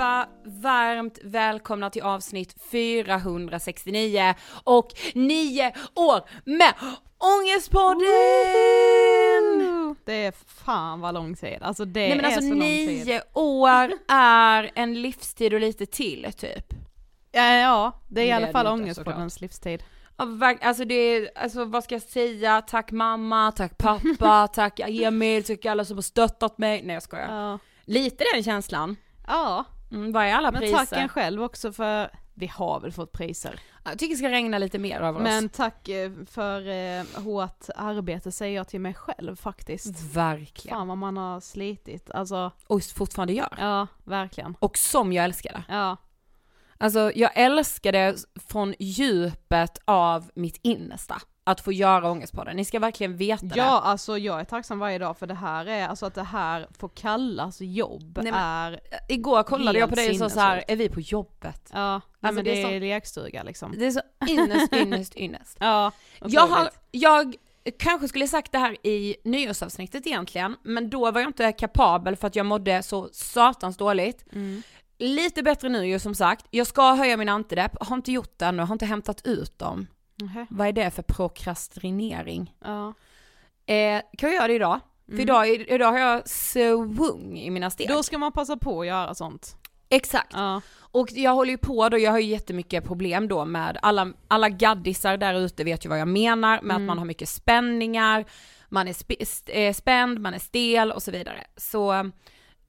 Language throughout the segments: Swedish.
allihopa! Varmt välkomna till avsnitt 469 och nio år med Ångestpodden! Det är fan vad lång tid, alltså det Nej men är alltså så lång tid. nio år är en livstid och lite till typ. Ja, ja det är i alla fall Ångestpoddens livstid. Alltså det är, alltså vad ska jag säga, tack mamma, tack pappa, tack Emil, tack alla som har stöttat mig. Nej jag skojar. Ja. Lite den känslan. ja, Mm, vad är alla men priser? tack en själv också för vi har väl fått priser. Jag tycker det ska regna lite mer över Men oss. tack eh, för eh, hårt arbete säger jag till mig själv faktiskt. Verkligen. Fan vad man har slitit, alltså Och fortfarande gör. ja, verkligen. Och som jag älskar det. Ja, Alltså jag älskar det från djupet av mitt innersta. Att få göra Ångestpodden. Ni ska verkligen veta det. ja alltså jag är tacksam varje dag för det här är, alltså att det här får kallas jobb Nej, men- är, Igår kollade jag på dig och sa så här, sinnessjukt. är vi på jobbet? ja, Alltså, men det det är är, lekstuga liksom. Det är så ynnest, ynnest, ynnest. Ja, Jag har, jag kanske skulle sagt det här i nyårsavsnittet egentligen, men då var jag inte kapabel för att jag mådde så satans dåligt. Mm. Lite bättre nu ju som sagt. Jag ska höja min antidepp, har inte gjort det ännu, har inte hämtat ut dem. Nähä. Vad är det för prokrastinering? Ja. Eh, kan jag göra det idag? För idag, idag har jag svung i mina steg. Då ska man passa på att göra sånt. Exakt. Ja. Och jag håller ju på då, jag har ju jättemycket problem då med alla, alla gaddisar där ute vet ju vad jag menar med att man har mycket spänningar, man är sp- eh, spänd, man är stel och så vidare. Så,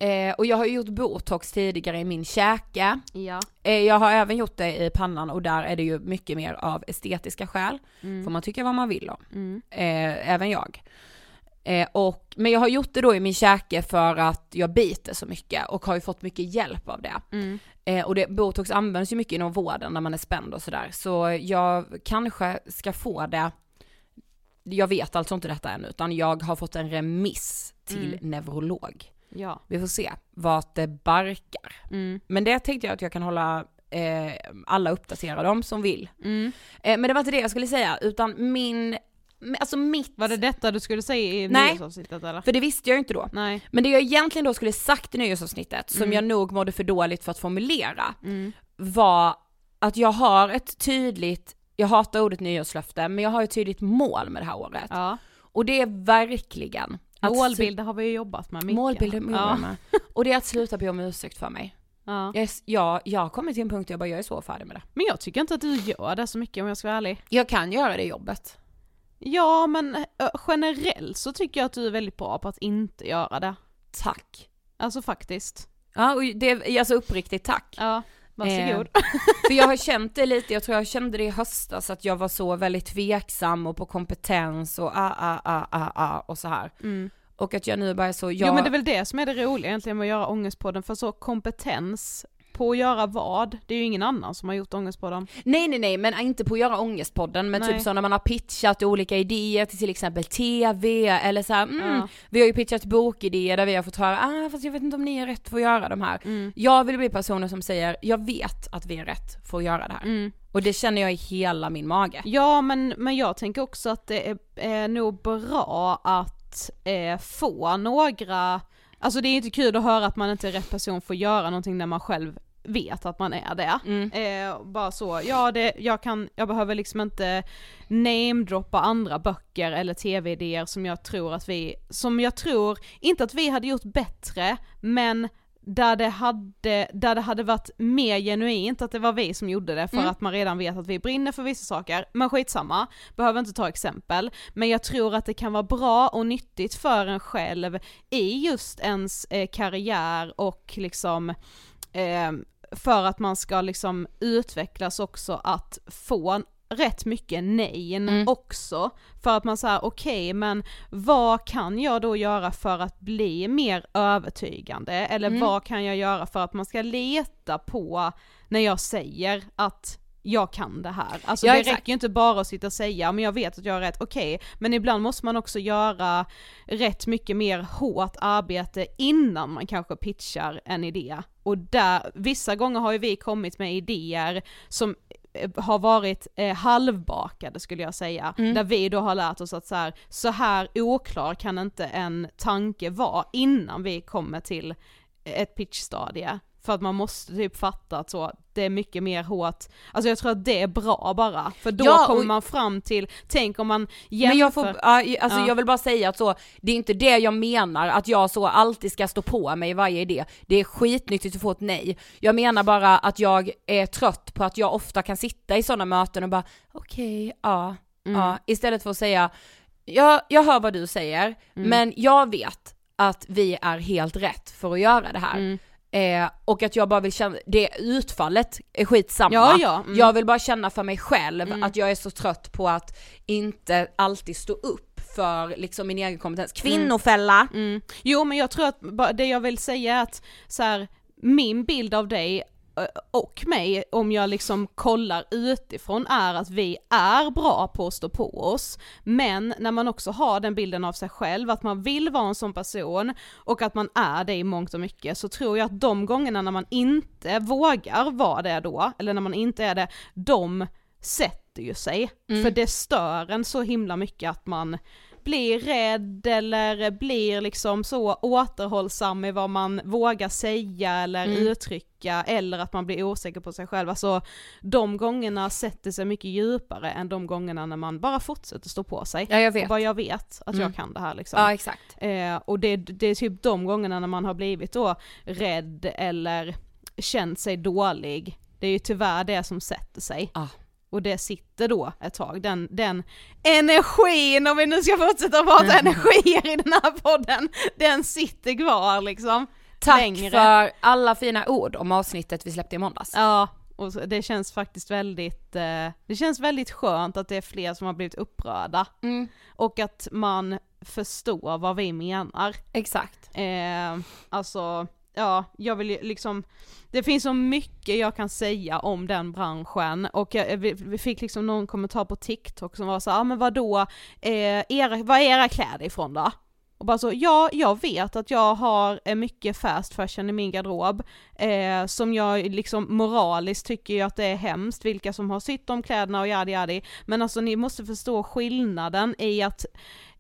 eh, och jag har gjort botox tidigare i min käke. Ja. Eh, jag har även gjort det i pannan och där är det ju mycket mer av estetiska skäl. Får man tycka vad man vill om. Mm. Eh, även jag. Eh, och, men jag har gjort det då i min käke för att jag biter så mycket och har ju fått mycket hjälp av det. Mm. Eh, och det, botox används ju mycket inom vården när man är spänd och sådär. Så jag kanske ska få det, jag vet alltså inte detta än utan jag har fått en remiss till neurolog. Ja. Vi får se vart det barkar. Mm. Men det tänkte jag att jag kan hålla eh, alla uppdaterade om som vill. Mm. Eh, men det var inte det jag skulle säga utan min, alltså mitt, Var det detta du skulle säga i Nej. nyårsavsnittet eller? för det visste jag inte då. Nej. Men det jag egentligen då skulle sagt i nyårsavsnittet, som Mm. jag nog mådde för dåligt för att formulera, Mm. var att jag har ett tydligt, jag hatar ordet nyårslöfte, men jag har ett tydligt mål med det här året. Ja. Och det är verkligen att Målbilder har vi ju jobbat med mycket. Målbilder jobbar ja. med. Och det är att sluta be om ursäkt för mig. Ja. Jag, jag, jag har kommit till en punkt där jag bara, jag är så färdig med det. Men jag tycker inte att du gör det så mycket om jag ska vara ärlig. Jag kan göra det jobbet. Ja men ö, generellt så tycker jag att du är väldigt bra på att inte göra det. Tack. Alltså faktiskt. Ja, och det är alltså uppriktigt tack. Ja. Varsågod. Eh, för jag har känt det lite, jag tror jag kände det i höstas att jag var så väldigt tveksam och på kompetens och ah, ah, ah, ah, ah och så här. Mm. Och att jag nu bara är så, jag... Jo men det är väl det som är det roliga egentligen med att göra Ångestpodden, för så kompetens på att göra vad, det är ju ingen annan som har gjort Ångestpodden. Nej nej nej men inte på att göra ångestpodden men Nej. typ så när man har pitchat olika idéer till till exempel TV eller så här, mm, Ja. vi har ju pitchat bokidéer där vi har fått höra, ah fast jag vet inte om ni är rätt för att göra de här. Mm. Jag vill bli personen som säger, jag vet att vi är rätt för att göra det här. Mm. Och det känner jag i hela min mage. Ja men, men jag tänker också att det är, är nog bra att eh, få några, alltså det är inte kul att höra att man inte är rätt person för att göra någonting när man själv vet att man är det. Mm. Eh, bara så, ja det, jag kan, jag behöver liksom inte namedroppa andra böcker eller tv-idéer som jag tror att vi, som jag tror, inte att vi hade gjort bättre, men där det hade, där det hade varit mer genuint att det var vi som gjorde det för Mm. att man redan vet att vi brinner för vissa saker, men skitsamma, behöver inte ta exempel, men jag tror att det kan vara bra och nyttigt för en själv i just ens eh, karriär och liksom eh, för att man ska liksom utvecklas också att få rätt mycket nej Mm. också. För att man säger okej men vad kan jag då göra för att bli mer övertygande? Eller Mm. vad kan jag göra för att man ska leta på när jag säger att jag kan det här. Alltså Ja, det exakt. räcker ju inte bara att sitta och säga men jag vet att jag har rätt, okej, men ibland måste man också göra rätt mycket mer hårt arbete innan man kanske pitchar en idé. Och där, vissa gånger har ju vi kommit med idéer som eh, har varit eh, halvbakade skulle jag säga, Mm. där vi då har lärt oss att så här, så här oklar kan inte en tanke vara innan vi kommer till ett pitchstadie. För att man måste typ fatta att så, det är mycket mer hårt, alltså jag tror att det är bra bara, för då Ja, och- kommer man fram till, tänk om man jämför, Men jag får, ja, alltså Ja. jag vill bara säga att så, det är inte det jag menar, att jag så alltid ska stå på mig i varje idé. Det är skitnyttigt att få ett nej. Jag menar bara att jag är trött på att jag ofta kan sitta i sådana möten och bara okej, ja, Mm. ja, istället för att säga jag, jag hör vad du säger, Mm. men jag vet att vi är helt rätt för att göra det här. Mm. Eh, och att jag bara vill känna, det utfallet är skitsamma. Ja, ja, mm. Jag vill bara känna för mig själv Mm. att jag är så trött på att inte alltid stå upp för liksom min egen kompetens. Kvinnofälla! Mm. Jo men jag tror att det jag vill säga är att så här, min bild av dig och mig, om jag liksom kollar utifrån, är att vi är bra på att stå på oss, men när man också har den bilden av sig själv, att man vill vara en sån person och att man är det i mångt och mycket, så tror jag att de gångerna när man inte vågar vara det då, eller när man inte är det, de sätter ju sig. Mm. För det stör en så himla mycket att man blir rädd eller blir liksom så återhållsam i vad man vågar säga eller Mm. uttrycka eller att man blir osäker på sig själv. Alltså de gångerna sätter sig mycket djupare än de gångerna när man bara fortsätter stå på sig. Ja jag vet. bara jag vet att Mm. jag kan det här liksom. Ja exakt. Eh, och det, det är typ de gångerna när man har blivit då rädd eller känt sig dålig, det är ju tyvärr det som sätter sig. Ja. Och det sitter då ett tag, den, den energin, om vi nu ska fortsätta prata Mm. energier i den här podden, den sitter kvar liksom. Tack längre. för alla fina ord om avsnittet vi släppte i måndags. Ja, och det känns faktiskt väldigt, eh, det känns väldigt skönt att det är fler som har blivit upprörda. Mm, Och att man förstår vad vi menar. exakt. Eh, alltså, ja, jag vill ju liksom, det finns så mycket jag kan säga om den branschen och jag, vi, vi fick liksom någon kommentar på TikTok som var så ja ah, men vadå, eh, era, var är era kläder ifrån då? Och bara så, ja, jag vet att jag har eh, mycket fast fashion i min garderob, eh, som jag liksom moraliskt tycker ju att det är hemskt vilka som har sytt de kläderna och yadi yadi, men alltså ni måste förstå skillnaden i att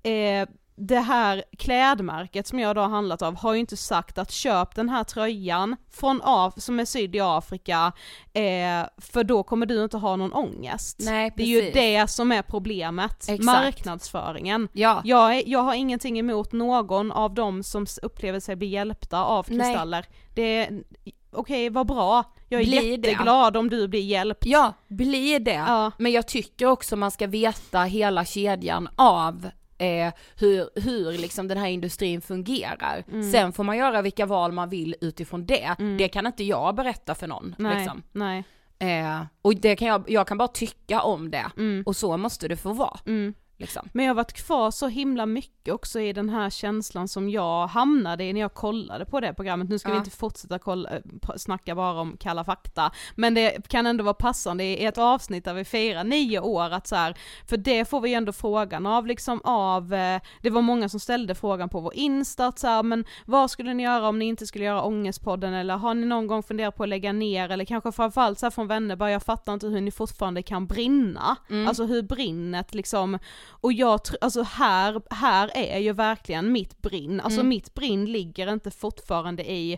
eh, det här klädmärket som jag då har handlat av har ju inte sagt att köp den här tröjan från Af- som är sydd i Afrika, eh, för då kommer du inte ha någon ångest. Nej, det är ju det som är problemet, Exakt. marknadsföringen. Ja. Jag, är, jag har ingenting emot någon av dem som upplever sig bli hjälpta av Nej. kristaller. Det är, okej vad bra, jag är Bli det. jätteglad om du blir hjälpt. Ja, blir det. Ja. Men jag tycker också man ska veta hela kedjan av eh, hur, hur liksom den här industrin fungerar. Mm. Sen får man göra vilka val man vill utifrån det. Det kan inte jag berätta för någon. Nej, Liksom. nej. Eh, och det kan jag, jag kan bara tycka om det. Mm. Och så måste det få vara. Mm. Liksom. Men jag har varit kvar så himla mycket också i den här känslan som jag hamnade i när jag kollade på det programmet. Nu ska Ja. vi inte fortsätta kolla, eh, snacka bara om Kalla fakta, men det kan ändå vara passande i ett avsnitt där vi firar nio år att så här, för det får vi ändå frågan av liksom av, eh, det var många som ställde frågan på vår Insta, att så här, men vad skulle ni göra om ni inte skulle göra Ångestpodden eller har ni någon gång funderat på att lägga ner eller kanske framförallt så från vänner bara jag fattar inte hur ni fortfarande kan brinna, alltså hur brinnet liksom och jag tr- alltså här, här är ju verkligen mitt brinn, alltså mitt brinn ligger inte fortfarande i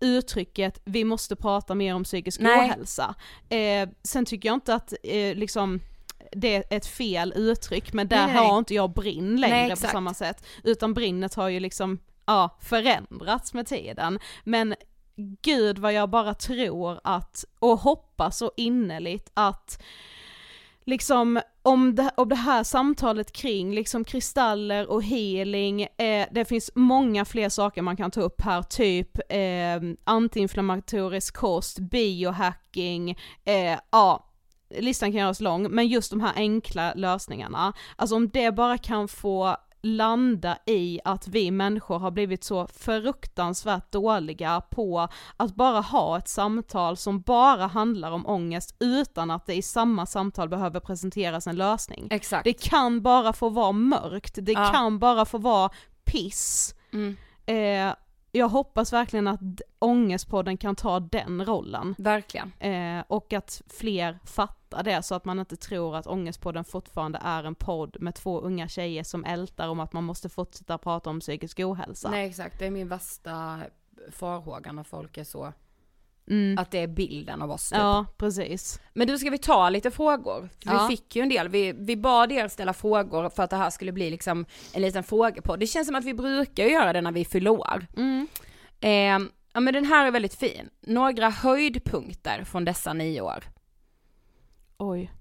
uttrycket vi måste prata mer om psykisk Nej. ohälsa. Eh, sen tycker jag inte att eh, liksom det är ett fel uttryck men där Nej, nej. har inte jag brinn längre Nej, på samma sätt. Utan brinnet har ju liksom, ja, förändrats med tiden. Men gud vad jag bara tror att, och hoppas så innerligt att liksom om det, om det här samtalet kring liksom kristaller och healing, eh, det finns många fler saker man kan ta upp här, typ eh, antiinflammatorisk kost, biohacking, eh, ja, listan kan göras lång, men just de här enkla lösningarna, alltså om det bara kan få landa i att vi människor har blivit så fruktansvärt dåliga på att bara ha ett samtal som bara handlar om ångest utan att det i samma samtal behöver presenteras en lösning. Exakt. Det kan bara få vara mörkt, det Ja. kan bara få vara piss. Mm. Eh, jag hoppas verkligen att Ångestpodden kan ta den rollen. Verkligen. Eh, och att fler fattar det så att man inte tror att Ångestpodden fortfarande är en podd med två unga tjejer som ältar om att man måste fortsätta prata om psykisk ohälsa. Nej exakt, det är min värsta farhåga när folk är så, Mm. att det är bilden av oss typ. Ja, precis. Men du ska vi ta lite frågor? Ja. Vi fick ju en del, vi, vi bad er ställa frågor för att det här skulle bli liksom en liten fråga på. Det känns som att vi brukar göra det när vi fyller år. Mm. Eh, ja men den här är väldigt fin. Några höjdpunkter från dessa nio år. Oj.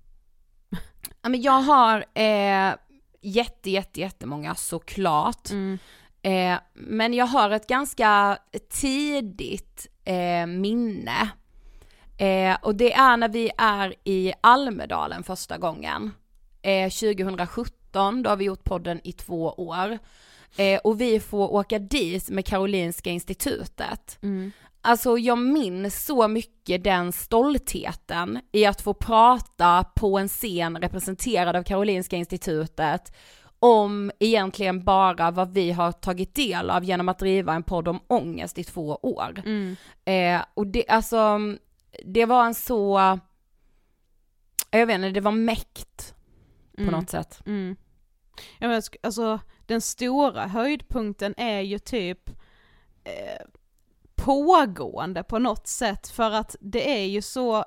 Ja men jag har eh, jätte, jätte, jättemånga såklart. Mm. Eh, men jag har ett ganska tidigt eh, minne. Eh, och det är när vi är i Almedalen första gången. Eh, 2017, då har vi gjort podden i två år. Eh, och vi får åka dit med Karolinska institutet. Mm. Alltså jag minns så mycket den stoltheten i att få prata på en scen representerad av Karolinska institutet om egentligen bara vad vi har tagit del av genom att driva en podd om ångest i två år. Mm. Eh, och det, alltså, det var en så, jag vet inte, det var mäkt på Mm. något sätt. Mm. Ja, men, alltså den stora höjdpunkten är ju typ eh, pågående på något sätt för att det är ju så,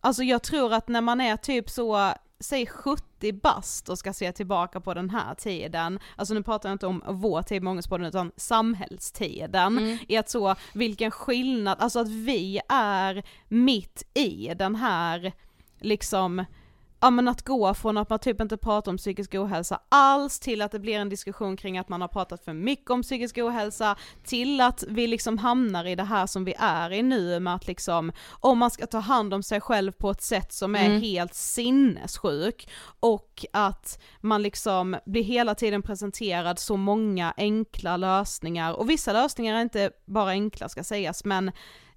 alltså jag tror att när man är typ så, säg 70 bast och ska se tillbaka på den här tiden, alltså nu pratar jag inte om vår tid med Ångestpodden utan samhällstiden, Mm. i att så, vilken skillnad, alltså att vi är mitt i den här liksom ja men att gå från att man typ inte pratar om psykisk ohälsa alls till att det blir en diskussion kring att man har pratat för mycket om psykisk ohälsa till att vi liksom hamnar i det här som vi är i nu med att liksom om man ska ta hand om sig själv på ett sätt som är Mm. helt sinnessjuk och att man liksom blir hela tiden presenterad så många enkla lösningar och vissa lösningar är inte bara enkla ska sägas men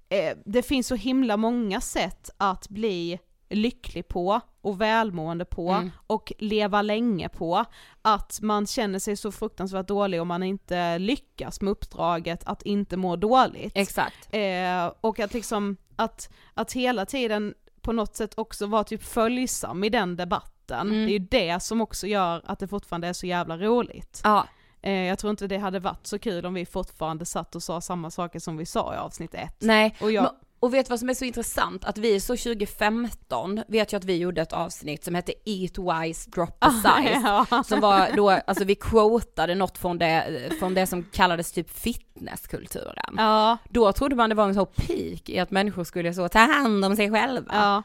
eh, det finns så himla många sätt att bli lycklig på och välmående på Mm. och leva länge på, att man känner sig så fruktansvärt dålig om man inte lyckas med uppdraget att inte må dåligt. Exakt. Eh, och att liksom, att, att hela tiden på något sätt också vara typ följsam i den debatten, Mm. det är ju det som också gör att det fortfarande är så jävla roligt. Ja, Eh, jag tror inte det hade varit så kul om vi fortfarande satt och sa samma saker som vi sa i avsnitt ett. nej. Och jag, Och vet vad som är så intressant? Att vi så 2015, vet jag att vi gjorde ett avsnitt som hette Eat Wise Drop a Size. ja. Som var då, alltså vi quotade något från det, från det som kallades typ fitnesskulturen. ja, Då trodde man det var en så peak i att människor skulle så ta hand om sig själva. ja.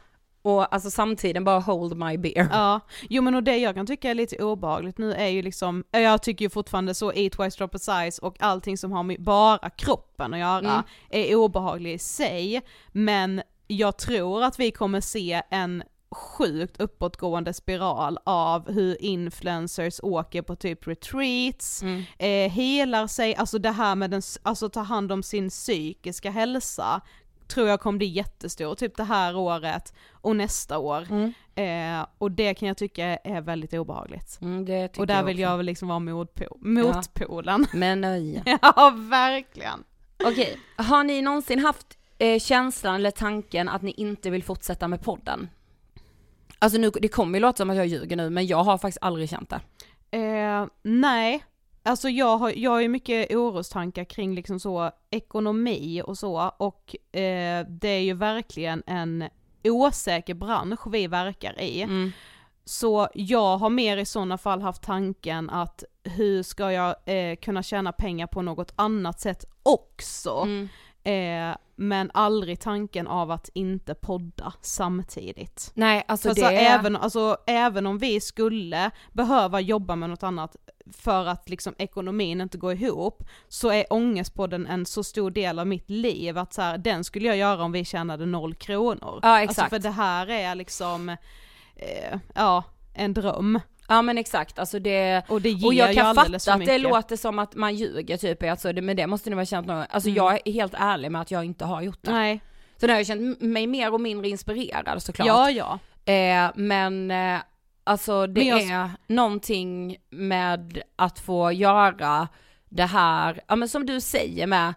Och alltså samtiden bara hold my beer. Ja, jo men och det jag kan tycka är lite obehagligt nu är ju liksom, jag tycker ju fortfarande så Eat Wise Drop a Size och allting som har med bara kroppen att göra Mm. är obehagligt i sig, men jag tror att vi kommer se en sjukt uppåtgående spiral av hur influencers åker på typ retreats, Mm. eh, helar sig, alltså det här med den, alltså ta hand om sin psykiska hälsa tror jag kommer bli jättestor, typ det här året och nästa år. Mm. Eh, och det kan jag tycka är väldigt obehagligt. Mm, Och där jag vill också. jag väl liksom vara motpo- motpolen. Men nej. Ja. verkligen. Okej, har ni någonsin haft eh, känslan eller tanken att ni inte vill fortsätta med podden? Alltså nu, det kommer ju låta som att jag ljuger nu, men jag har faktiskt aldrig känt det. Eh, nej, alltså jag har, jag har ju mycket orostankar kring liksom så ekonomi och så och eh, det är ju verkligen en osäker bransch vi verkar i. Mm. Så jag har mer i sådana fall haft tanken att hur ska jag eh, kunna tjäna pengar på något annat sätt också? Mm. Eh, men aldrig tanken av att inte podda samtidigt. Nej, alltså För det även, alltså, även om vi skulle behöva jobba med något annat för att liksom ekonomin inte går ihop, så är ångestpodden en så stor del av mitt liv att så här, den skulle jag göra om vi tjänade noll kronor. Ja, exakt. Alltså för det här är liksom, eh, ja, en dröm. Ja men exakt, alltså det... Och det Och jag kan fatta att det låter som att man ljuger typ, alltså, det, men det måste ni ha känt någon Alltså Mm. jag är helt ärlig med att jag inte har gjort det. Nej, Så nu har jag känt mig mer och mindre inspirerad såklart. ja ja. Eh, men eh, alltså det jag- är någonting med att få göra det här, ja men som du säger med,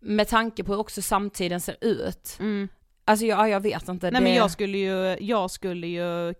med tanke på hur också samtiden ser ut. Mm. Alltså jag, jag vet inte. Nej det... men jag skulle ju, jag skulle ju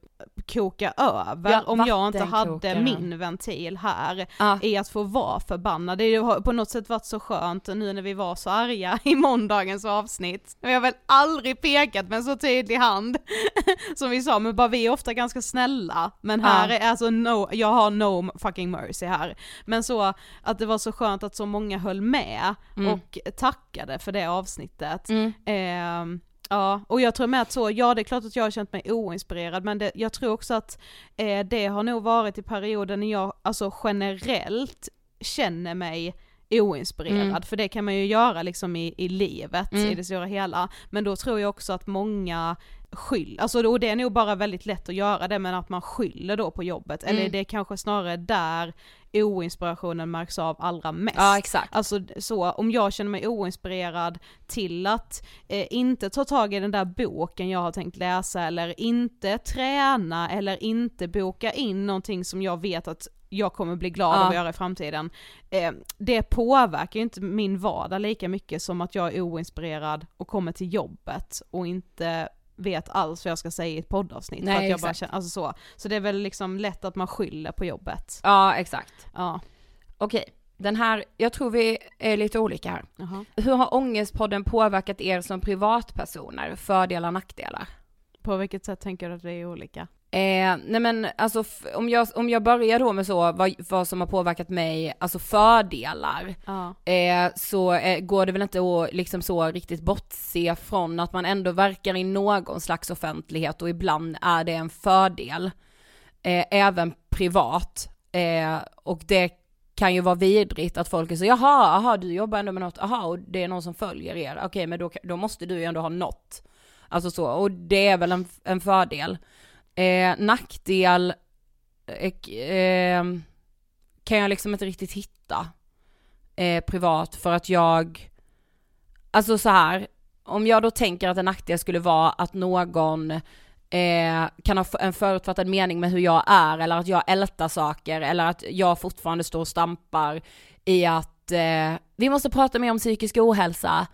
koka över Ja, om jag inte hade min ventil här Ja. i att få vara förbannad. Det har på något sätt varit så skönt nu när vi var så arga i måndagens avsnitt. Vi har väl aldrig pekat med en så tydlig hand som vi sa, men bara vi är ofta ganska snälla. Men här Ja. är alltså no, jag har no fucking mercy här. Men så att det var så skönt att så många höll med Mm. och tackade för det avsnittet. Mm. Ehm, ja, och jag tror med att så, ja det är klart att jag har känt mig oinspirerad men det, jag tror också att eh, det har nog varit i perioden när jag alltså generellt känner mig oinspirerad, Mm. för det kan man ju göra liksom i, i livet Mm. i det stora hela. Men då tror jag också att många skyll, alltså och det är nog bara väldigt lätt att göra det men att man skyller då på jobbet, eller Mm. det är kanske snarare där oinspirationen märks av allra mest. Ja exakt. Alltså så, om jag känner mig oinspirerad till att eh, inte ta tag i den där boken jag har tänkt läsa eller inte träna eller inte boka in någonting som jag vet att jag kommer bli glad Ja. av att göra i framtiden. Eh, det påverkar ju inte min vardag lika mycket som att jag är oinspirerad och kommer till jobbet och inte vet alls vad jag ska säga i ett poddavsnitt. Nej, för att jag bara känner, alltså så. så det är väl liksom lätt att man skyller på jobbet. Ja exakt. Ja. Okej, den här, jag tror vi är lite olika här. Jaha. Hur har Ångestpodden påverkat er som privatpersoner? Fördelar, nackdelar? På vilket sätt tänker du att det är olika? Eh, nej men alltså om jag, om jag börjar då med så, vad, vad som har påverkat mig, alltså fördelar, Ja. eh, så eh, går det väl inte att liksom så riktigt bortse från att man ändå verkar i någon slags offentlighet och ibland är det en fördel, eh, även privat. Eh, och det kan ju vara vidrigt att folk är så, jaha, aha, du jobbar ändå med något, aha, och det är någon som följer er, okej men då, då måste du ju ändå ha något. Alltså så, och det är väl en, en fördel. Eh, nackdel eh, eh, kan jag liksom inte riktigt hitta eh, privat för att jag, alltså så här, om jag då tänker att en nackdel skulle vara att någon eh, kan ha en förutfattad mening med hur jag är eller att jag ältar saker eller att jag fortfarande står och stampar i att eh, vi måste prata mer om psykisk ohälsa.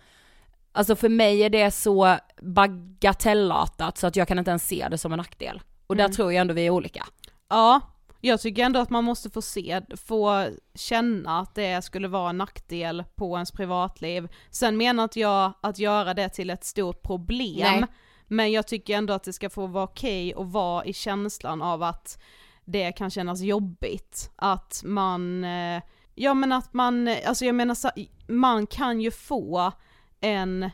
Alltså för mig är det så bagatellartat så att jag kan inte ens se det som en nackdel. Och där Mm. tror jag ändå vi är olika. Ja, jag tycker ändå att man måste få se, få känna att det skulle vara en nackdel på ens privatliv. Sen menar inte jag att göra det till ett stort problem, Nej. men jag tycker ändå att det ska få vara okej att vara i känslan av att det kan kännas jobbigt. Att man, eh, ja men att man, alltså jag menar man kan ju få en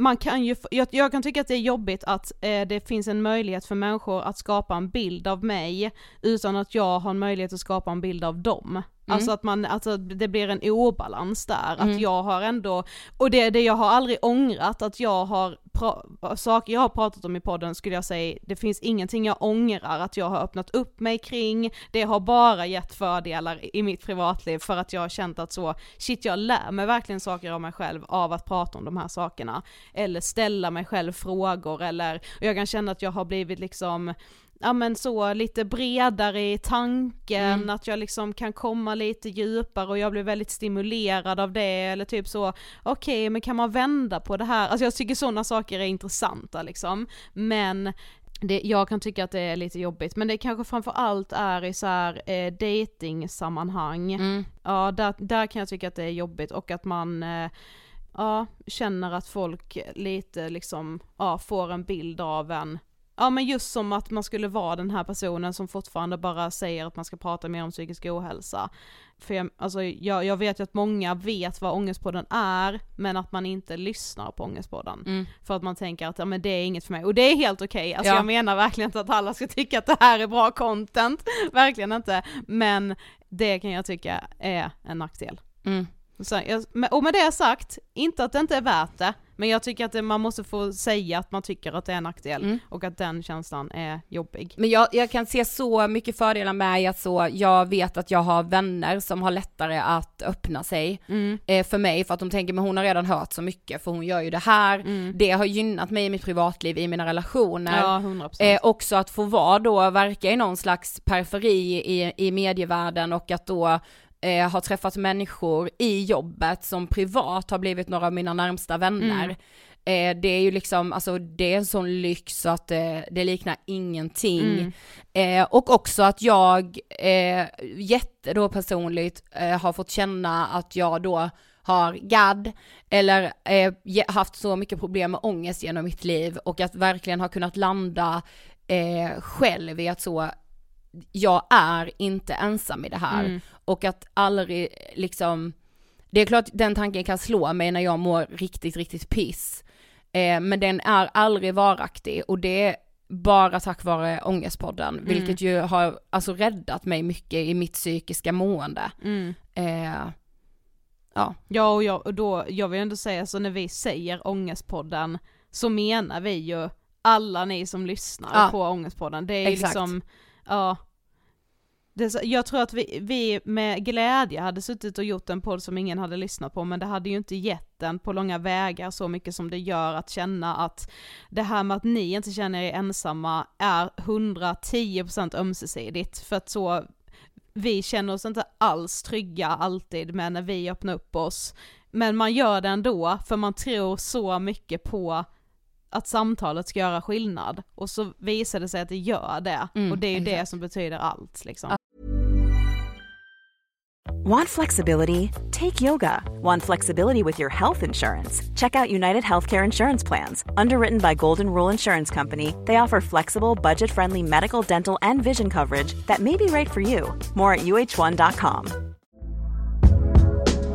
man kan ju, jag, jag, kan tycka att det är jobbigt att eh, det finns en möjlighet för människor att skapa en bild av mig utan att jag har en möjlighet att skapa en bild av dem. Mm. Alltså att man, alltså det blir en obalans där, mm. att jag har ändå, och det, det jag har aldrig ångrat, att jag har, saker jag har pratat om i podden skulle jag säga, det finns ingenting jag ångrar att jag har öppnat upp mig kring, det har bara gett fördelar i mitt privatliv för att jag har känt att så, shit jag lär mig verkligen saker av mig själv av att prata om de här sakerna, eller ställa mig själv frågor eller, och jag kan känna att jag har blivit liksom ja men så lite bredare i tanken, mm. att jag liksom kan komma lite djupare och jag blir väldigt stimulerad av det eller typ så, okej okay, men kan man vända på det här, alltså jag tycker sådana saker är intressanta liksom, men det, jag kan tycka att det är lite jobbigt, men det kanske framförallt är i så här eh, dating-sammanhang, mm. ja där, där kan jag tycka att det är jobbigt och att man eh, ja, känner att folk lite liksom, ja, får en bild av en Ja men just som att man skulle vara den här personen som fortfarande bara säger att man ska prata mer om psykisk ohälsa. För jag, alltså, jag, jag vet ju att många vet vad Ångestpodden är, men att man inte lyssnar på Ångestpodden. Mm. För att man tänker att ja, men det är inget för mig, och det är helt okej, okay. alltså ja. jag menar verkligen inte att alla ska tycka att det här är bra content, verkligen inte, men det kan jag tycka är en nackdel. Mm. Så, och med det sagt, inte att det inte är värt det, men jag tycker att man måste få säga att man tycker att det är en nackdel mm. och att den känslan är jobbig. Men jag, jag kan se så mycket fördelar med att så, jag vet att jag har vänner som har lättare att öppna sig mm. eh, för mig för att de tänker men hon har redan hört så mycket för hon gör ju det här, mm. det har gynnat mig i mitt privatliv, i mina relationer. Ja, 100%. Eh, också att få vara då, verka i någon slags periferi i, i medievärlden och att då eh, har träffat människor i jobbet som privat har blivit några av mina närmsta vänner. Mm. Eh, det är ju liksom, alltså det är en sån lyx så att det, det liknar ingenting. Mm. Eh, och också att jag, eh, jätte då personligt, eh, har fått känna att jag då har GAD eller eh, haft så mycket problem med ångest genom mitt liv och att verkligen ha kunnat landa eh, själv i att så, jag är inte ensam i det här. Mm. Och att aldrig liksom, det är klart den tanken kan slå mig när jag mår riktigt, riktigt piss. Eh, men den är aldrig varaktig och det är bara tack vare Ångestpodden, mm. vilket ju har alltså räddat mig mycket i mitt psykiska mående. Mm. Eh, ja. Ja och, jag, och då, jag vill ändå säga så när vi säger Ångestpodden så menar vi ju alla ni som lyssnar ja. på Ångestpodden. Det är Exakt. liksom, ja. Det, jag tror att vi, vi med glädje hade suttit och gjort en podd som ingen hade lyssnat på, men det hade ju inte gett den på långa vägar så mycket som det gör att känna att det här med att ni inte känner er ensamma är 110% ömsesidigt, för att så vi känner oss inte alls trygga alltid med när vi öppnar upp oss, men man gör det ändå, för man tror så mycket på att samtalet ska göra skillnad, och så visar det sig att det gör det, mm, och det är ju det som betyder allt liksom. Want flexibility? Take yoga. Want flexibility with your health insurance? Check out United Healthcare Insurance Plans. Underwritten by Golden Rule Insurance Company, they offer flexible, budget friendly medical, dental, and vision coverage that may be right for you. More at uh1.com.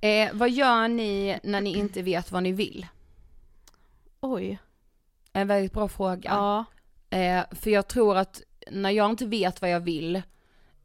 Eh, vad gör ni när ni inte vet vad ni vill? Oj. En väldigt bra fråga. Ja. Eh, för jag tror att när jag inte vet vad jag vill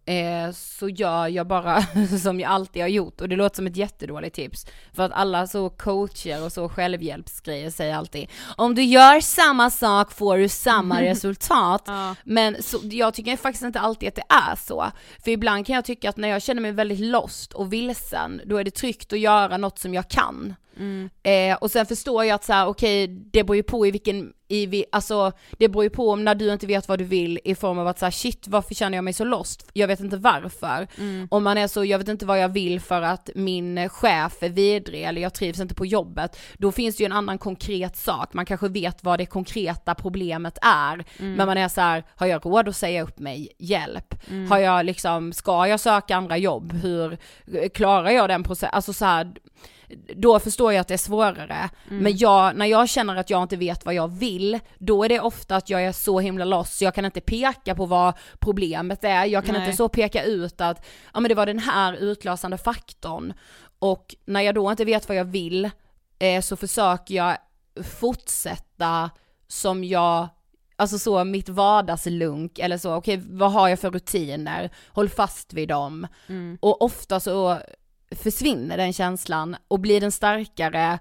eh, så gör jag bara som jag alltid har gjort och det låter som ett jättedåligt tips. För att alla så coacher och så självhjälpsgrejer säger alltid om du gör samma sak får du samma resultat. Ja. Men så, jag tycker faktiskt inte alltid att det är så. För ibland kan jag tycka att när jag känner mig väldigt lost och vilsen, då är det tryggt att göra något som jag kan. Mm. Eh, och sen förstår jag att så här, okej, det beror ju på i vilken, i, vi, alltså det beror ju på om när du inte vet vad du vill i form av att säga shit varför känner jag mig så lost? Jag vet inte varför. Mm. Om man är så, jag vet inte vad jag vill för att min chef är vidrig eller jag trivs inte på jobbet, då finns det ju en annan konkret sak, man kanske vet vad det konkreta problemet är, men man är så här, har jag råd att säga upp mig? Hjälp. Har jag liksom, ska jag söka andra jobb? Hur klarar jag den processen? Alltså så här, då förstår jag att det är svårare. Men jag, när jag känner att jag inte vet vad jag vill, då är det ofta att jag är så himla lost så jag kan inte peka på vad problemet är, jag kan Nej. inte så peka ut att, ja men det var den här utlösande faktorn. Och när jag då inte vet vad jag vill, eh, så försöker jag fortsätta som jag Alltså så mitt vardagslunk eller så, okej vad har jag för rutiner? Håll fast vid dem. Mm. Och ofta så försvinner den känslan och blir den starkare,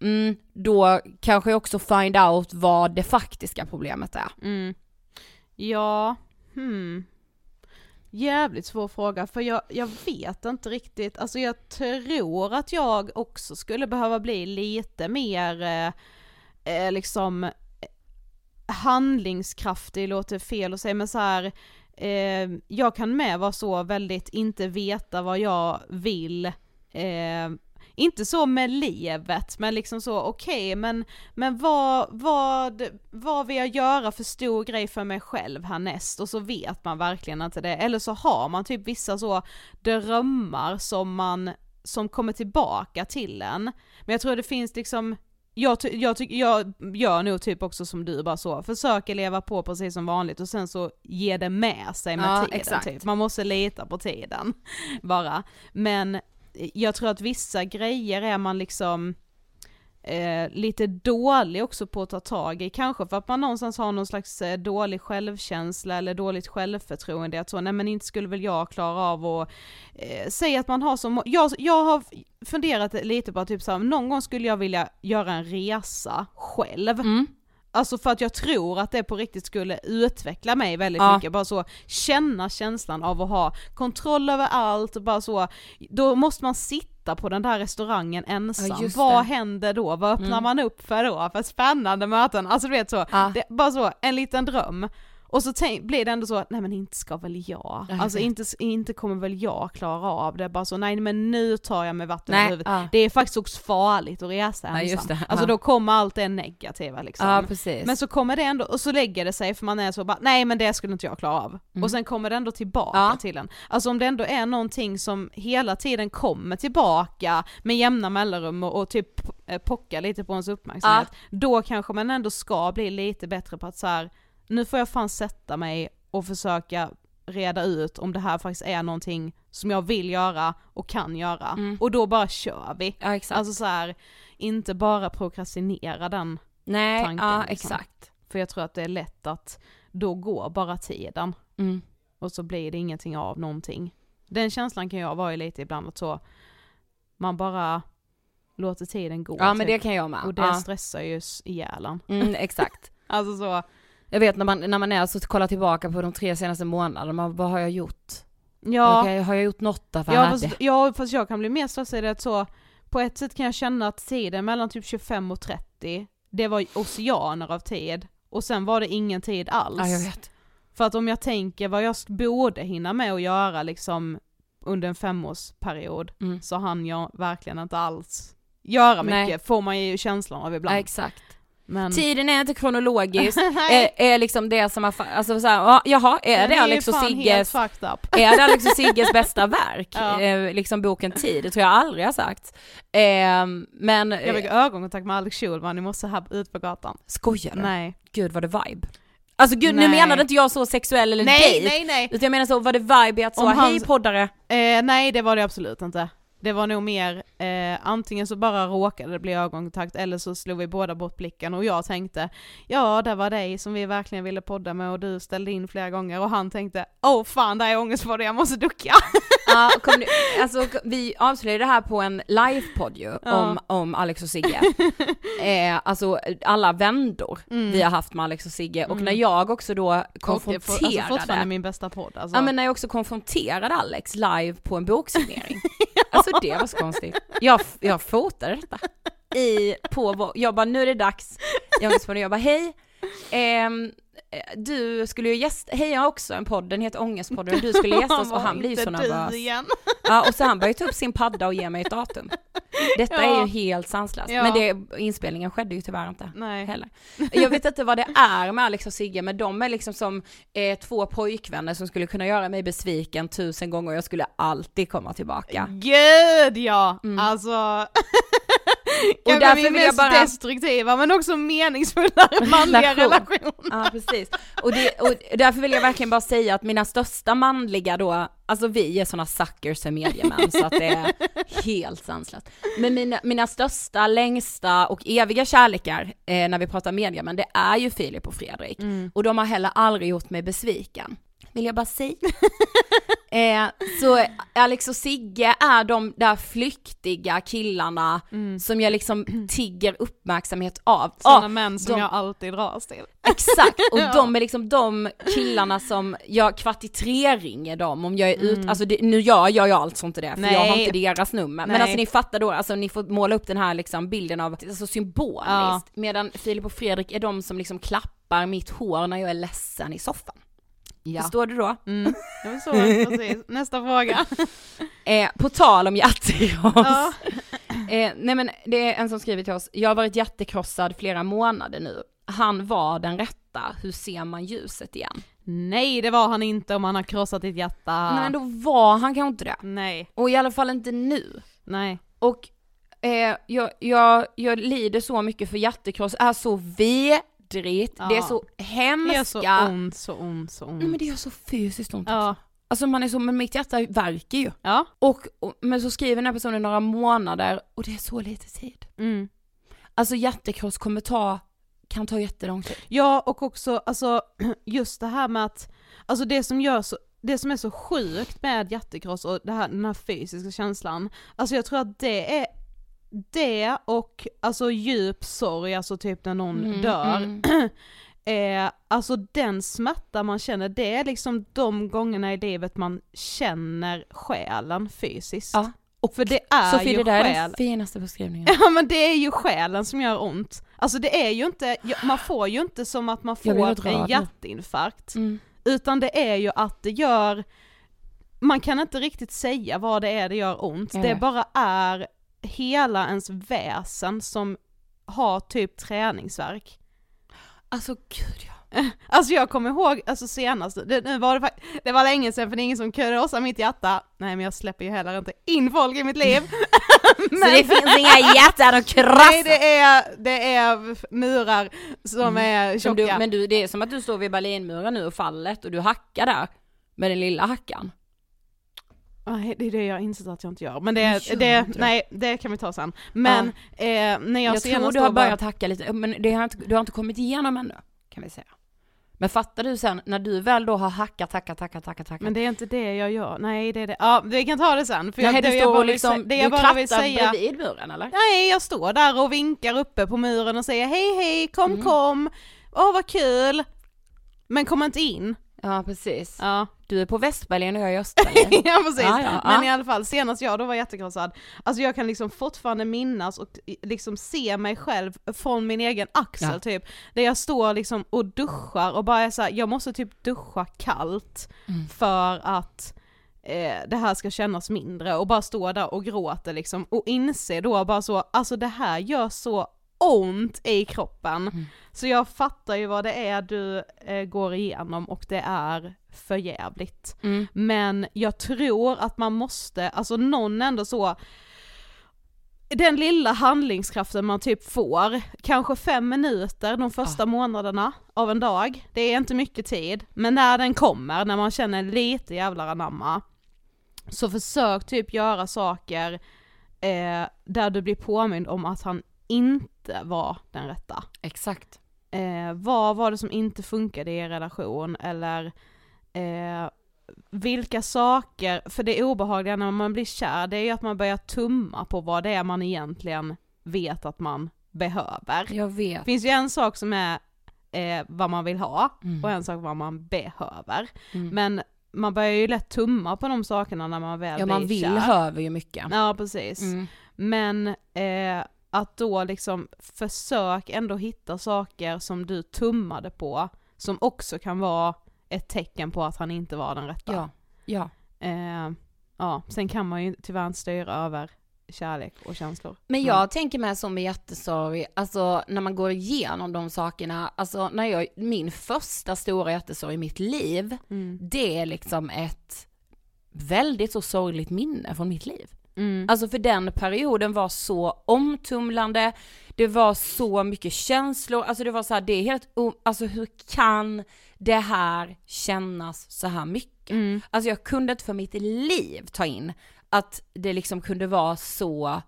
mm, då kanske jag också find out vad det faktiska problemet är. Mm. Ja, hmm. Jävligt svår fråga för jag, jag vet inte riktigt, alltså jag tror att jag också skulle behöva bli lite mer eh, eh liksom eh, handlingskraftig, låter fel att säga men så här. Eh, jag kan med vara så väldigt inte veta vad jag vill eh, inte så med livet, men liksom så okej, men, men vad, vad, vad vill jag göra för stor grej för mig själv härnäst? Och så vet man verkligen inte det, eller så har man typ vissa så drömmar som man, som kommer tillbaka till en. Men jag tror det finns liksom jag, ty- jag, ty- jag gör nog typ också som du, bara så, försöker leva på precis som vanligt och sen så ger det med sig med Ja, tiden exakt. typ. Man måste lita på tiden bara. Men jag tror att vissa grejer är man liksom eh, lite dålig också på att ta tag i, kanske för att man någonstans har någon slags eh, dålig självkänsla eller dåligt självförtroende, att så, nej men inte skulle väl jag klara av att eh, säga att man har som, jag, jag har funderat lite på att typ så här, någon gång skulle jag vilja göra en resa själv. Mm. Alltså för att jag tror att det på riktigt skulle utveckla mig väldigt Ja. mycket, bara så känna känslan av att ha kontroll över allt, bara så, då måste man sitta på den där restaurangen ensam, Ja, vad händer då? Vad öppnar Mm. man upp för då? För spännande möten, alltså du vet så, Ja. det, bara så, en liten dröm. Och så tänk, blir det ändå så att, nej men inte ska väl jag, Ja, jag alltså vet. inte, inte kommer väl jag klara av det, bara så, nej men nu tar jag mig vatten Nej, över huvudet. ja. Det är faktiskt också farligt att resa Ja, ensam. det, Alltså ja. då kommer allt det negativa liksom. Men så kommer det ändå, och så lägger det sig för man är så bara, nej men det skulle inte jag klara av. Och sen kommer det ändå tillbaka Mm. Till en. Alltså om det ändå är någonting som hela tiden kommer tillbaka med jämna mellanrum och, och typ eh, pockar lite på ens uppmärksamhet, då kanske man ändå ska bli lite bättre på att så här, nu får jag fan sätta mig och försöka reda ut om det här faktiskt är någonting som jag vill göra och kan göra. Mm. Och då bara kör vi. ja. Alltså så här, inte bara prokrastinera den Nej, tanken, ja liksom. exakt. för jag tror att det är lätt att då går bara tiden Mm. och så blir det ingenting av någonting. Den känslan kan jag vara i lite ibland att så, man bara låter tiden gå. Ja men typ. det kan jag med. Och det ja. stressar ju ihjäl mm, exakt. Alltså så, Jag vet när man, när man är så kollar tillbaka på de tre senaste månaderna, man, vad har jag gjort? ja, Okej, har jag gjort något där för ja, fast, ja fast jag kan bli mer stressad i att så, på ett sätt kan jag känna att tiden mellan typ 25 och 30, det var oceaner av tid. Och sen var det ingen tid alls. Ja jag vet. För att om jag tänker vad jag borde hinna med att göra liksom under en femårsperiod Mm. så hann jag verkligen inte alls göra Nej. mycket, får man ju känslan av Ja, ibland. exakt. Men, Tiden är inte kronologisk, är, är liksom det som har, alltså såhär, ja, jaha, är Den det Alex och Sigges. Är det Alex och Sigges bästa verk? Ja. Eh, liksom boken Tid, det tror jag aldrig har sagt. Eh, men, Jag fick ögonkontakt med Alex Schulman i morse här ut på gatan. skojar du? Nej. Gud vad det vibe. Alltså gud, Nej. nu menade inte jag så sexuell eller Nej, nej, nej. utan jag menar så, var det vibe i att så, Om hej poddare, Eh, nej det var det absolut inte. Det var nog mer, eh, antingen så bara råkade det bli ögonkontakt eller så slog vi båda bort blicken och jag tänkte, ja det var dig som vi verkligen ville podda med och du ställde in flera gånger och han tänkte, åh oh, fan det är ångestpodd, jag måste ducka. Ja, kom du, alltså, vi avslöjade det här på en livepodd ju, Ja. om, om Alex och Sigge. eh, alltså alla vändor Mm. vi har haft med Alex och Sigge, och när jag också då Och det är konfronterade, alltså fortfarande min bästa podd alltså. ja men när jag också konfronterade Alex live på en boksignering. Alltså det var så konstigt. Jag, jag fotade detta. I, på jag bara nu är det dags. Jag, jag bara hej, eh, du skulle ju gästa, hej jag har också en podd, den heter Ångestpodden, och du skulle gästa oss och han blir ju så nervös. igen. Ja och så han började ta upp sin padda och ge mig ett datum. Detta är Ja. ju helt sanslöst, Ja. men det, inspelningen skedde ju tyvärr inte. Nej. Heller. Jag vet inte vad det är med Alex och Sigge, men de är liksom som eh, två pojkvänner som skulle kunna göra mig besviken tusen gånger och jag skulle alltid komma tillbaka. Gud ja! Alltså... Och Kanske därför vill jag bara- destruktiva men också meningsfullare manliga Relation. relation. Ja precis. Och, det, och därför vill jag verkligen bara säga att mina största manliga då, alltså vi är såna suckers för mediemän så att det är helt sanslöst. Men mina, mina största, längsta och eviga kärlekar eh, när vi pratar mediemän, det är ju Filip och Fredrik. Och de har heller aldrig gjort mig besviken. Vill jag bara säga. eh, så Alex och Sigge är de där flyktiga killarna som jag liksom tigger uppmärksamhet av. Sådana Ja, män som de- jag alltid dras till. Exakt, och Ja. de är liksom de killarna som jag kvart i tre ringer dem om jag är ute, alltså det, nu gör jag ju alltså inte det för jag har Nej. inte deras nummer. Men Nej. alltså ni fattar då, alltså ni får måla upp den här liksom bilden av, alltså symboliskt. Ja. Medan Filip och Fredrik är de som liksom klappar mitt hår när jag är ledsen i soffan. Förstår du då? Mm. Jag förstår, precis. Nästa fråga. Eh, på tal om hjärtekross. Ja. Eh, nej men det är en som skriver till oss, jag har varit hjärtekrossad flera månader nu. Han var den rätta, hur ser man ljuset igen? Nej det var han inte om han har krossat ditt hjärta. Nej men då var han kanske inte det. Nej, Och i alla fall inte nu. nej. Och eh, jag, jag, jag lider så mycket för hjärtekross är så vidrigt, Ja. det är så Det hemska. är så ont, så ont, så ont. Nej men det gör så fysiskt ont. Ja. Alltså man är så, men mitt hjärta värker ju. Ja. Och, och, men så skriver den här personen några månader och det är så lite tid. Mm. Alltså hjärtekross kommer ta, kan ta jättelång tid. Ja och också alltså just det här med att, alltså det som gör så, det som är så sjukt med hjärtekross och det här, den här fysiska känslan, alltså jag tror att det är det och alltså djup sorg, alltså typ när någon Mm, dör, mm. eh, alltså den smärta man känner, det är liksom de gångerna i livet man känner själen fysiskt. Ja. Och för det är Sofie ju det där är själ. den finaste beskrivningen. Ja men det är ju själen som gör ont. Alltså det är ju inte, man får ju inte som att man får en hjärtinfarkt. Mm. Utan det är ju att det gör, man kan inte riktigt säga vad det är det gör ont. Jag Det bara är hela ens väsen som har typ träningsverk. Alltså gud ja. Alltså jag kommer ihåg, alltså senast, det, nu var det, det var länge sedan för det är ingen som krossar mitt hjärta. Nej men jag släpper ju heller inte in folk i mitt liv. Så det finns inga hjärtan att krossa. Nej det är, det är murar som är Men tjocka. du, men du, det är som att du står vid Berlinmuren nu och fallet och du hackar där med den lilla hackan. Nej, det är det jag insett att jag inte gör. Men det, Gör det, nej, det kan vi ta sen. Men eh, när jag, Jag, tror du har börjat hacka lite, men det har inte, du har inte kommit igenom ännu, kan vi säga. Men fattar du sen, när du väl då har hackat, hackat, hackat, hackat, hackat. Men det är inte det jag gör, nej det är det, ja vi kan ta det sen. För Nej, jag, du det jag står bara vill liksom, sä- det du jag bara vill säga, bredvid muren eller? nej jag står där och vinkar uppe på muren och säger hej hej, kom Mm. kom, åh vad kul. Men kom inte in. Ja precis. Ja. Du är på Västberlin och jag är i Östberlin. ja precis, Ja, ja, men i alla fall senast jag då var jättekrossad, alltså jag kan liksom fortfarande minnas och liksom se mig själv från min egen axel typ, där jag står liksom och duschar och bara är så här, jag måste typ duscha kallt Mm. för att eh, det här ska kännas mindre och bara stå där och gråta liksom och inse då bara så, alltså det här gör så ont i kroppen. Mm. Så jag fattar ju vad det är du eh, går igenom och det är för jävligt. Mm. Men jag tror att man måste, alltså någon ändå så, den lilla handlingskraften man typ får, kanske fem minuter de första månaderna av en dag, det är inte mycket tid, men när den kommer, när man känner lite jävlar anamma, Så försök typ göra saker eh, där du blir påmind om att han inte var den rätta. Exakt. Eh, vad var det som inte funkade i er relation eller eh, vilka saker, för det obehagliga när man blir kär det är ju att man börjar tumma på vad det är man egentligen vet att man behöver. Jag Det vet. finns ju en sak som är eh, vad man vill ha Mm. och en sak vad man behöver. Mm. Men man börjar ju lätt tumma på de sakerna när man väl Ja blir man vill kär. höver ju mycket. Ja precis. Mm. Men eh, att då liksom försök ändå hitta saker som du tummade på som också kan vara ett tecken på att han inte var den rätta. Ja. Ja. Eh, ja, sen kan man ju tyvärr inte styra över kärlek och känslor. Men jag tänker med som med hjärtesorg, alltså när man går igenom de sakerna, alltså när jag, min första stora hjärtesorg i mitt liv, Mm. det är liksom ett väldigt så sorgligt minne från mitt liv. Mm. Alltså för den perioden var så omtumlande, det var så mycket känslor, alltså det var så här, det är helt, alltså hur kan det här kännas så här mycket? Mm. Alltså jag kunde inte för mitt liv ta in att det liksom kunde vara så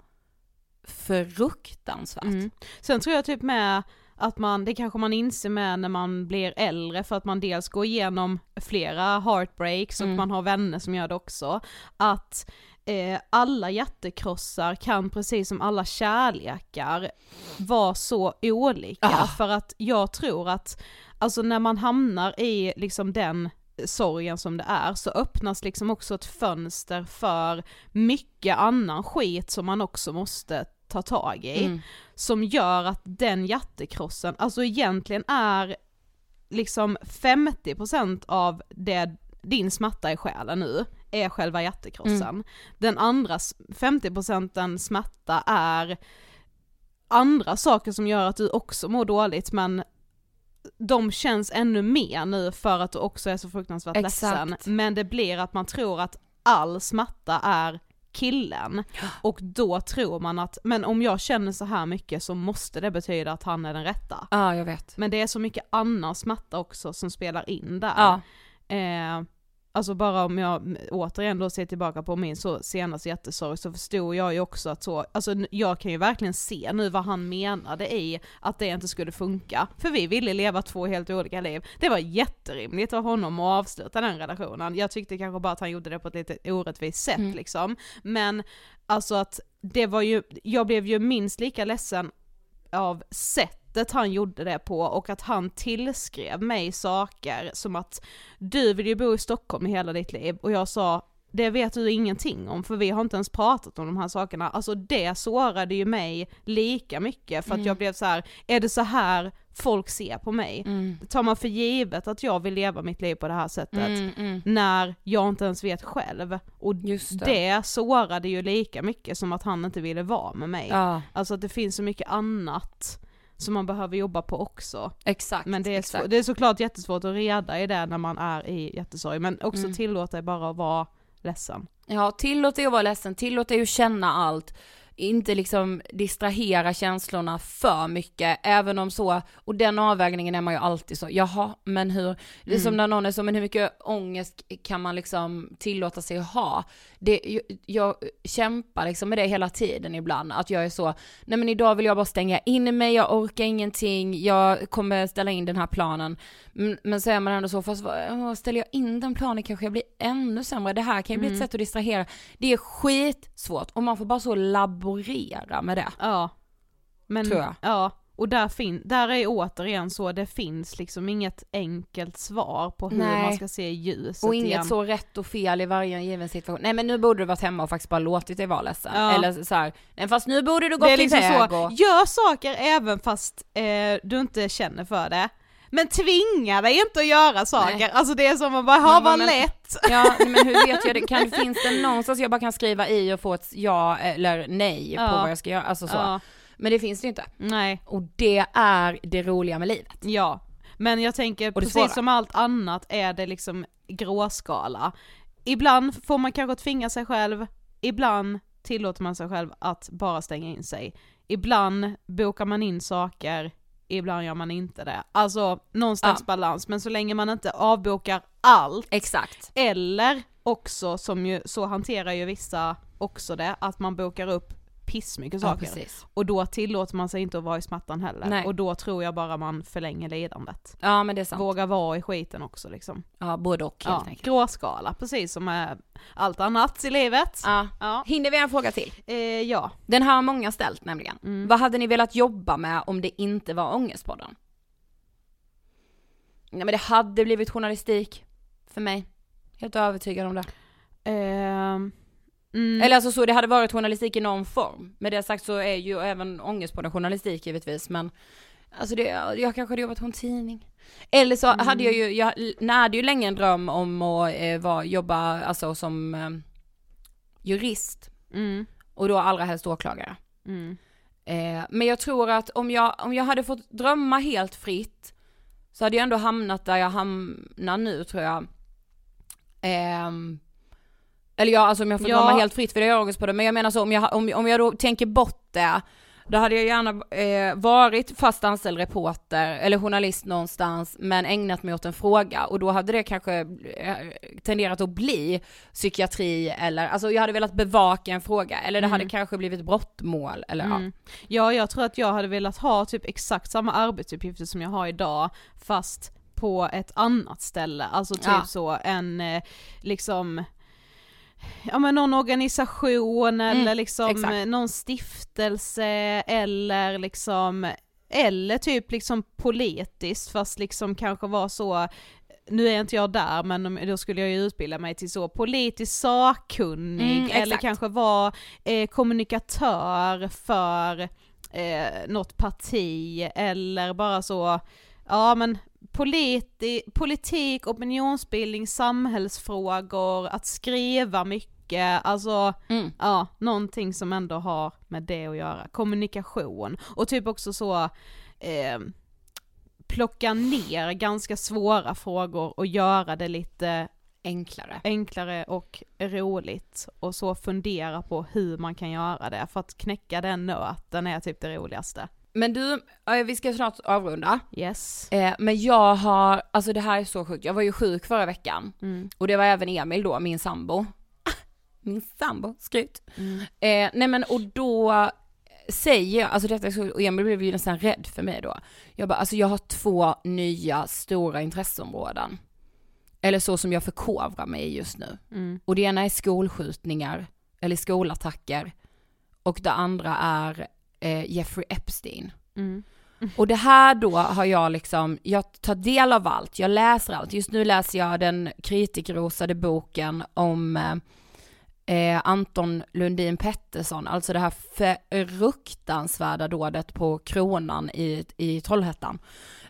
fruktansvärt. Mm. Sen tror jag typ med att man, det kanske man inser med när man blir äldre för att man dels går igenom flera heartbreaks och Mm. man har vänner som gör det också, att eh, alla hjärtekrossar kan precis som alla kärlekar vara så olika Ah. för att jag tror att alltså när man hamnar i liksom den sorgen som det är så öppnas liksom också ett fönster för mycket annan skit som man också måste ta tag i Mm. som gör att den hjärtekrossen, alltså egentligen är liksom 50% av det, din smärta i själen nu, är själva hjärtekrossen. Den andra s- 50% smärta är andra saker som gör att du också mår dåligt men de känns ännu mer nu för att du också är så fruktansvärt Exakt. ledsen. Men det blir att man tror att all smärta är killen. Och då tror man att, men om jag känner så här mycket så måste det betyda att han är den rätta. Ja, jag vet. Men det är så mycket annan smärta också som spelar in där. Ja. Eh, alltså bara om jag återigen då ser tillbaka på min så senaste jättesorg så förstod jag ju också att så, alltså jag kan ju verkligen se nu vad han menade i att det inte skulle funka. För vi ville leva två helt olika liv. Det var jätterimligt av honom att avsluta den relationen. Jag tyckte kanske bara att han gjorde det på ett lite orättvist sätt Mm. liksom. Men alltså att det var ju, jag blev ju minst lika ledsen av sättet han gjorde det på och att han tillskrev mig saker som att du vill ju bo i Stockholm i hela ditt liv och jag sa det vet du ingenting om för vi har inte ens pratat om de här sakerna. Alltså det sårade ju mig lika mycket för att Mm. jag blev så här: är det så här folk ser på mig? Mm. Tar man för givet att jag vill leva mitt liv på det här sättet? Mm, mm. när jag inte ens vet själv. Och Just det. det sårade ju lika mycket som att han inte ville vara med mig. Ja, Alltså att det finns så mycket annat som man behöver jobba på också. exakt. Men det är, exakt. det är såklart jättesvårt att reda i det när man är i jättesorg, men också Mm. tillåta dig bara att vara ledsen. Ja, tillåt dig att vara ledsen, tillåt dig att känna allt. Inte liksom distrahera känslorna för mycket, även om så, och den avvägningen är man ju alltid så, jaha, men hur, det är som när någon är så, men hur mycket ångest kan man liksom tillåta sig att ha? Det, jag, jag kämpar liksom med det hela tiden ibland, att jag är så, nej men idag vill jag bara stänga in mig, jag orkar ingenting, jag kommer ställa in den här planen. Men, men så är man ändå så, fast ställer jag in den planen kanske jag blir ännu sämre, det här kan ju bli ett sätt att distrahera. Det är skitsvårt och man får bara så laborera med det. Ja. Men, Tror jag. Ja, och där, fin- där är återigen så, det finns liksom inget enkelt svar på hur Nej. man ska se ljuset Och inget igen. så rätt och fel i varje given situation. Nej men nu borde du varit hemma och faktiskt bara låtit dig vara ledsen. Ja. Eller så här, nej fast nu borde du gått liksom iväg så, och... gör saker även fast eh, du inte känner för det. Men tvinga dig inte att göra saker, Nej. alltså det är som att bara, ha vad lätt. Ja men hur vet jag det? Kan, finns det någonstans jag bara kan skriva i och få ett ja eller nej på Ja. vad jag ska göra? Alltså så. Ja, Men det finns det inte. nej, Och det är det roliga med livet. ja. Men jag tänker, det svåra. precis som allt annat är det liksom gråskala. Ibland får man kanske tvinga sig själv, ibland tillåter man sig själv att bara stänga in sig. Ibland bokar man in saker, ibland gör man inte det. Alltså någon slags Ja. balans, men så länge man inte avbokar allt Exakt. eller också, som ju, så hanterar ju vissa också det, att man bokar upp pissmycket Ja, saker. precis. och då tillåter man sig inte att vara i smärtan heller. Nej. Och då tror jag bara man förlänger lidandet. Ja men det är sant. Våga vara i skiten också liksom. Ja både och helt Ja, enkelt. gråskala, precis som med allt annat i livet. Ja. Ja. Hinner vi en fråga till? Eh, ja. Den här har många ställt nämligen. Mm. Vad hade ni velat jobba med om det inte var Ångestpodden? Nej men det hade blivit journalistik. För mig. Helt övertygad om det. Ehm, mm. Eller alltså så det hade varit journalistik i någon form. Med det sagt så är ju även Ångestpodden journalistik givetvis men Alltså det, jag kanske hade jobbat på en tidning. Eller så hade jag ju, jag närde ju länge en dröm om att eh, vara, jobba alltså som eh, jurist. Mm. Och då allra helst åklagare. Mm. Eh, men jag tror att om jag, om jag hade fått drömma helt fritt så hade jag ändå hamnat där jag hamnar nu tror jag. Eller ja, alltså om jag får Ja. drömma helt fritt för det har jag ångest på det, men jag menar så om jag, om, om jag då tänker bort det, då hade jag gärna eh, varit fast anställd reporter eller journalist någonstans men ägnat mig åt en fråga och då hade det kanske eh, tenderat att bli psykiatri eller, alltså jag hade velat bevaka en fråga eller det hade kanske blivit brottmål eller ja. Mm. Ja, jag tror att jag hade velat ha typ exakt samma arbetsuppgifter som jag har idag, fast på ett annat ställe. Alltså typ Ja. så en, eh, liksom, ja men någon organisation eller Mm, liksom exakt. någon stiftelse eller liksom, eller typ liksom politiskt fast liksom kanske var så nu är inte jag där men då skulle jag ju utbilda mig till så politiskt sakkunnig Mm, eller kanske vara eh, kommunikatör för eh, något parti eller bara så, ja men politi politik, opinionsbildning, samhällsfrågor, att skriva mycket, alltså Mm. ja, någonting som ändå har med det att göra. Kommunikation och typ också så eh, plocka ner ganska svåra frågor och göra det lite enklare. enklare och roligt och så fundera på hur man kan göra det för att knäcka den nöten är typ det roligaste. Men du, vi ska snart avrunda. Yes. Eh, men jag har, alltså det här är så sjukt, jag var ju sjuk förra veckan. Mm. Och det var även Emil då, min sambo. min sambo, skryt. Mm. Eh, nej men och då säger jag, alltså detta är så, och Emil blev ju nästan rädd för mig då. Jag bara, alltså jag har två nya stora intresseområden. Eller så som jag förkovrar mig i just nu. Mm. Och det ena är skolskjutningar, eller skolattacker. Och det andra är eh, Jeffrey Epstein. Mm. Och det här då har jag liksom, jag tar del av allt, jag läser allt. Just nu läser jag den kritikerrosade boken om eh, Anton Lundin Pettersson, alltså det här fruktansvärda dådet på kronan i, i Trollhättan.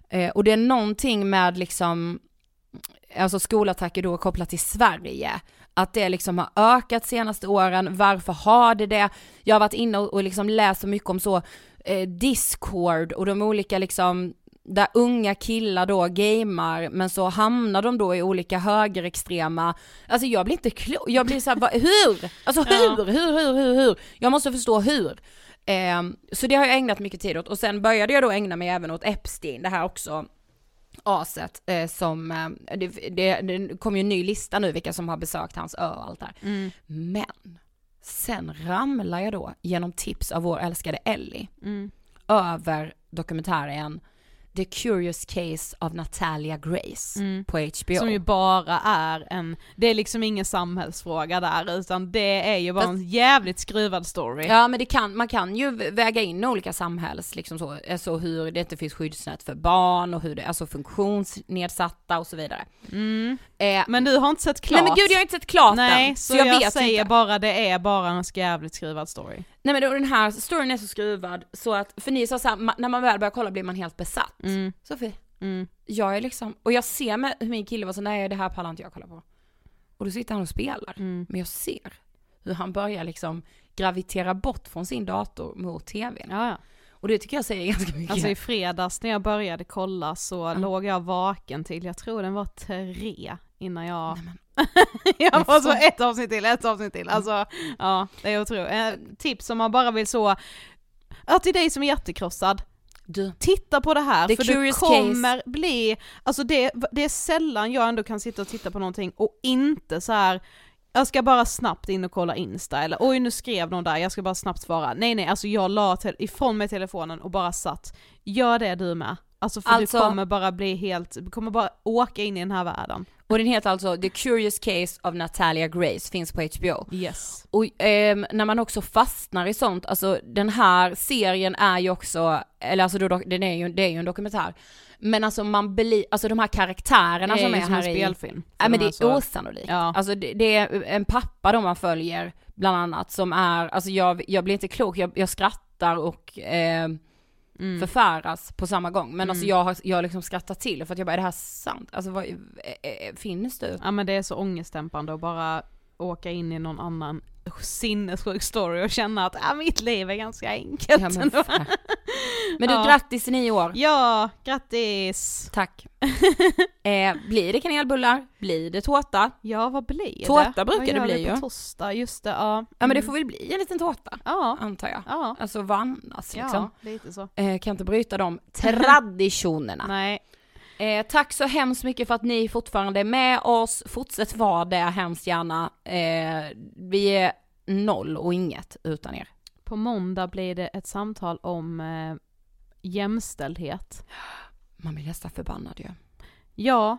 Eh, och det är någonting med liksom, alltså skolattacker då kopplat till Sverige, att det liksom har ökat senaste åren, varför har det det? Jag har varit inne och, och liksom läst så mycket om så eh, Discord och de olika liksom där unga killar då gamar men så hamnar de då i olika högerextrema, alltså jag blir inte klok, jag blir såhär, hur? Alltså hur, hur, hur, hur, hur? Jag måste förstå hur. Eh, så det har jag ägnat mycket tid åt och sen började jag då ägna mig även åt Epstein, det här också aset eh, som, eh, det, det, det kom ju en ny lista nu vilka som har besökt hans ö och allt där. Mm. Men sen ramlar jag då genom tips av vår älskade Ellie Mm. över dokumentären The Curious Case of Natalia Grace Mm. på HBO. Som ju bara är en, det är liksom ingen samhällsfråga där utan det är ju bara en jävligt skruvad story. Ja men det kan, man kan ju väga in olika samhälls, liksom så, alltså hur det inte finns skyddsnät för barn och hur det, alltså funktionsnedsatta och så vidare. Mm. Eh, Men du har inte sett klart? Nej men gud jag har inte sett klart Nej, den, så, jag, vet säger inte. bara det är bara en jävligt skruvad story. Nej men då, den här storyn är så skruvad så att, för ni sa såhär, när man väl börjar kolla blir man helt besatt. Mm. Sofie, Mm. jag är liksom, och jag ser med hur min kille var så nej det här pallar inte jag kolla på. Och då sitter han och spelar. Mm. Men jag ser hur han börjar liksom gravitera bort från sin dator mot tvn. Ja, ja. Och det tycker jag säger ganska mycket. Alltså i fredags när jag började kolla så låg jag vaken till, jag tror den var tre innan jag... jag var så ett avsnitt till, ett avsnitt till. Alltså, ja, det är otroligt. Eh, tips om man bara vill så, ja till dig som är hjärtekrossad, du, titta på det här The för du kommer bli, alltså det, det är sällan jag ändå kan sitta och titta på någonting och inte så här jag ska bara snabbt in och kolla Insta, eller oj nu skrev någon där, jag ska bara snabbt svara. Nej nej, alltså jag la ifrån mig telefonen och bara satt, gör det du med. Alltså för Alltså- du kommer bara bli helt, kommer bara åka in i den här världen. Och den heter alltså The Curious Case of Natalia Grace, finns på HBO. Yes. Och ehm, när man också fastnar i sånt, alltså den här serien är ju också, eller alltså då, den är ju, det är ju en dokumentär, men alltså man blir, alltså de här karaktärerna är som är som en här i, spelfilm. Ja men De det är så- är osannolikt. Ja. Alltså det, det är en pappa då man följer, bland annat, som är, alltså jag, jag blir inte klok, jag, jag skrattar och eh, Mm. förfäras på samma gång. Men alltså jag har, jag har liksom skrattat till för att jag bara, är det här sant? Alltså vad, eh, eh, finns det? Ja men det är så ångestdämpande att bara åka in i någon annan sinnessjuk story och känna att ah, mitt liv är ganska enkelt Ja, men, men du, Ja. grattis i nio år. Ja, grattis! Tack. eh, blir det kanelbullar? Blir det tårta? Ja vad blir det? Tårta brukar Vad det bli ju. torsdag, just det, ja. Ja men det Mm. får väl bli en liten tårta, Ja, antar jag. ja. Alltså vad annars liksom. Ja, lite så. Eh, kan inte bryta de traditionerna. Nej, Eh, tack så hemskt mycket för att ni fortfarande är med oss. Fortsätt vara det hemskt gärna. Eh, vi är noll och inget utan er. på måndag blir det ett samtal om eh, jämställdhet. Man blir nästan förbannad ju. Ja,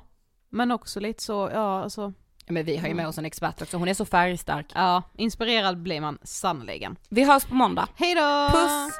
men också lite så, ja alltså, men vi har ju med oss en expert också, hon är så färgstark. ja, inspirerad blir man sannoliken. Vi hörs på måndag. Hej då! Puss!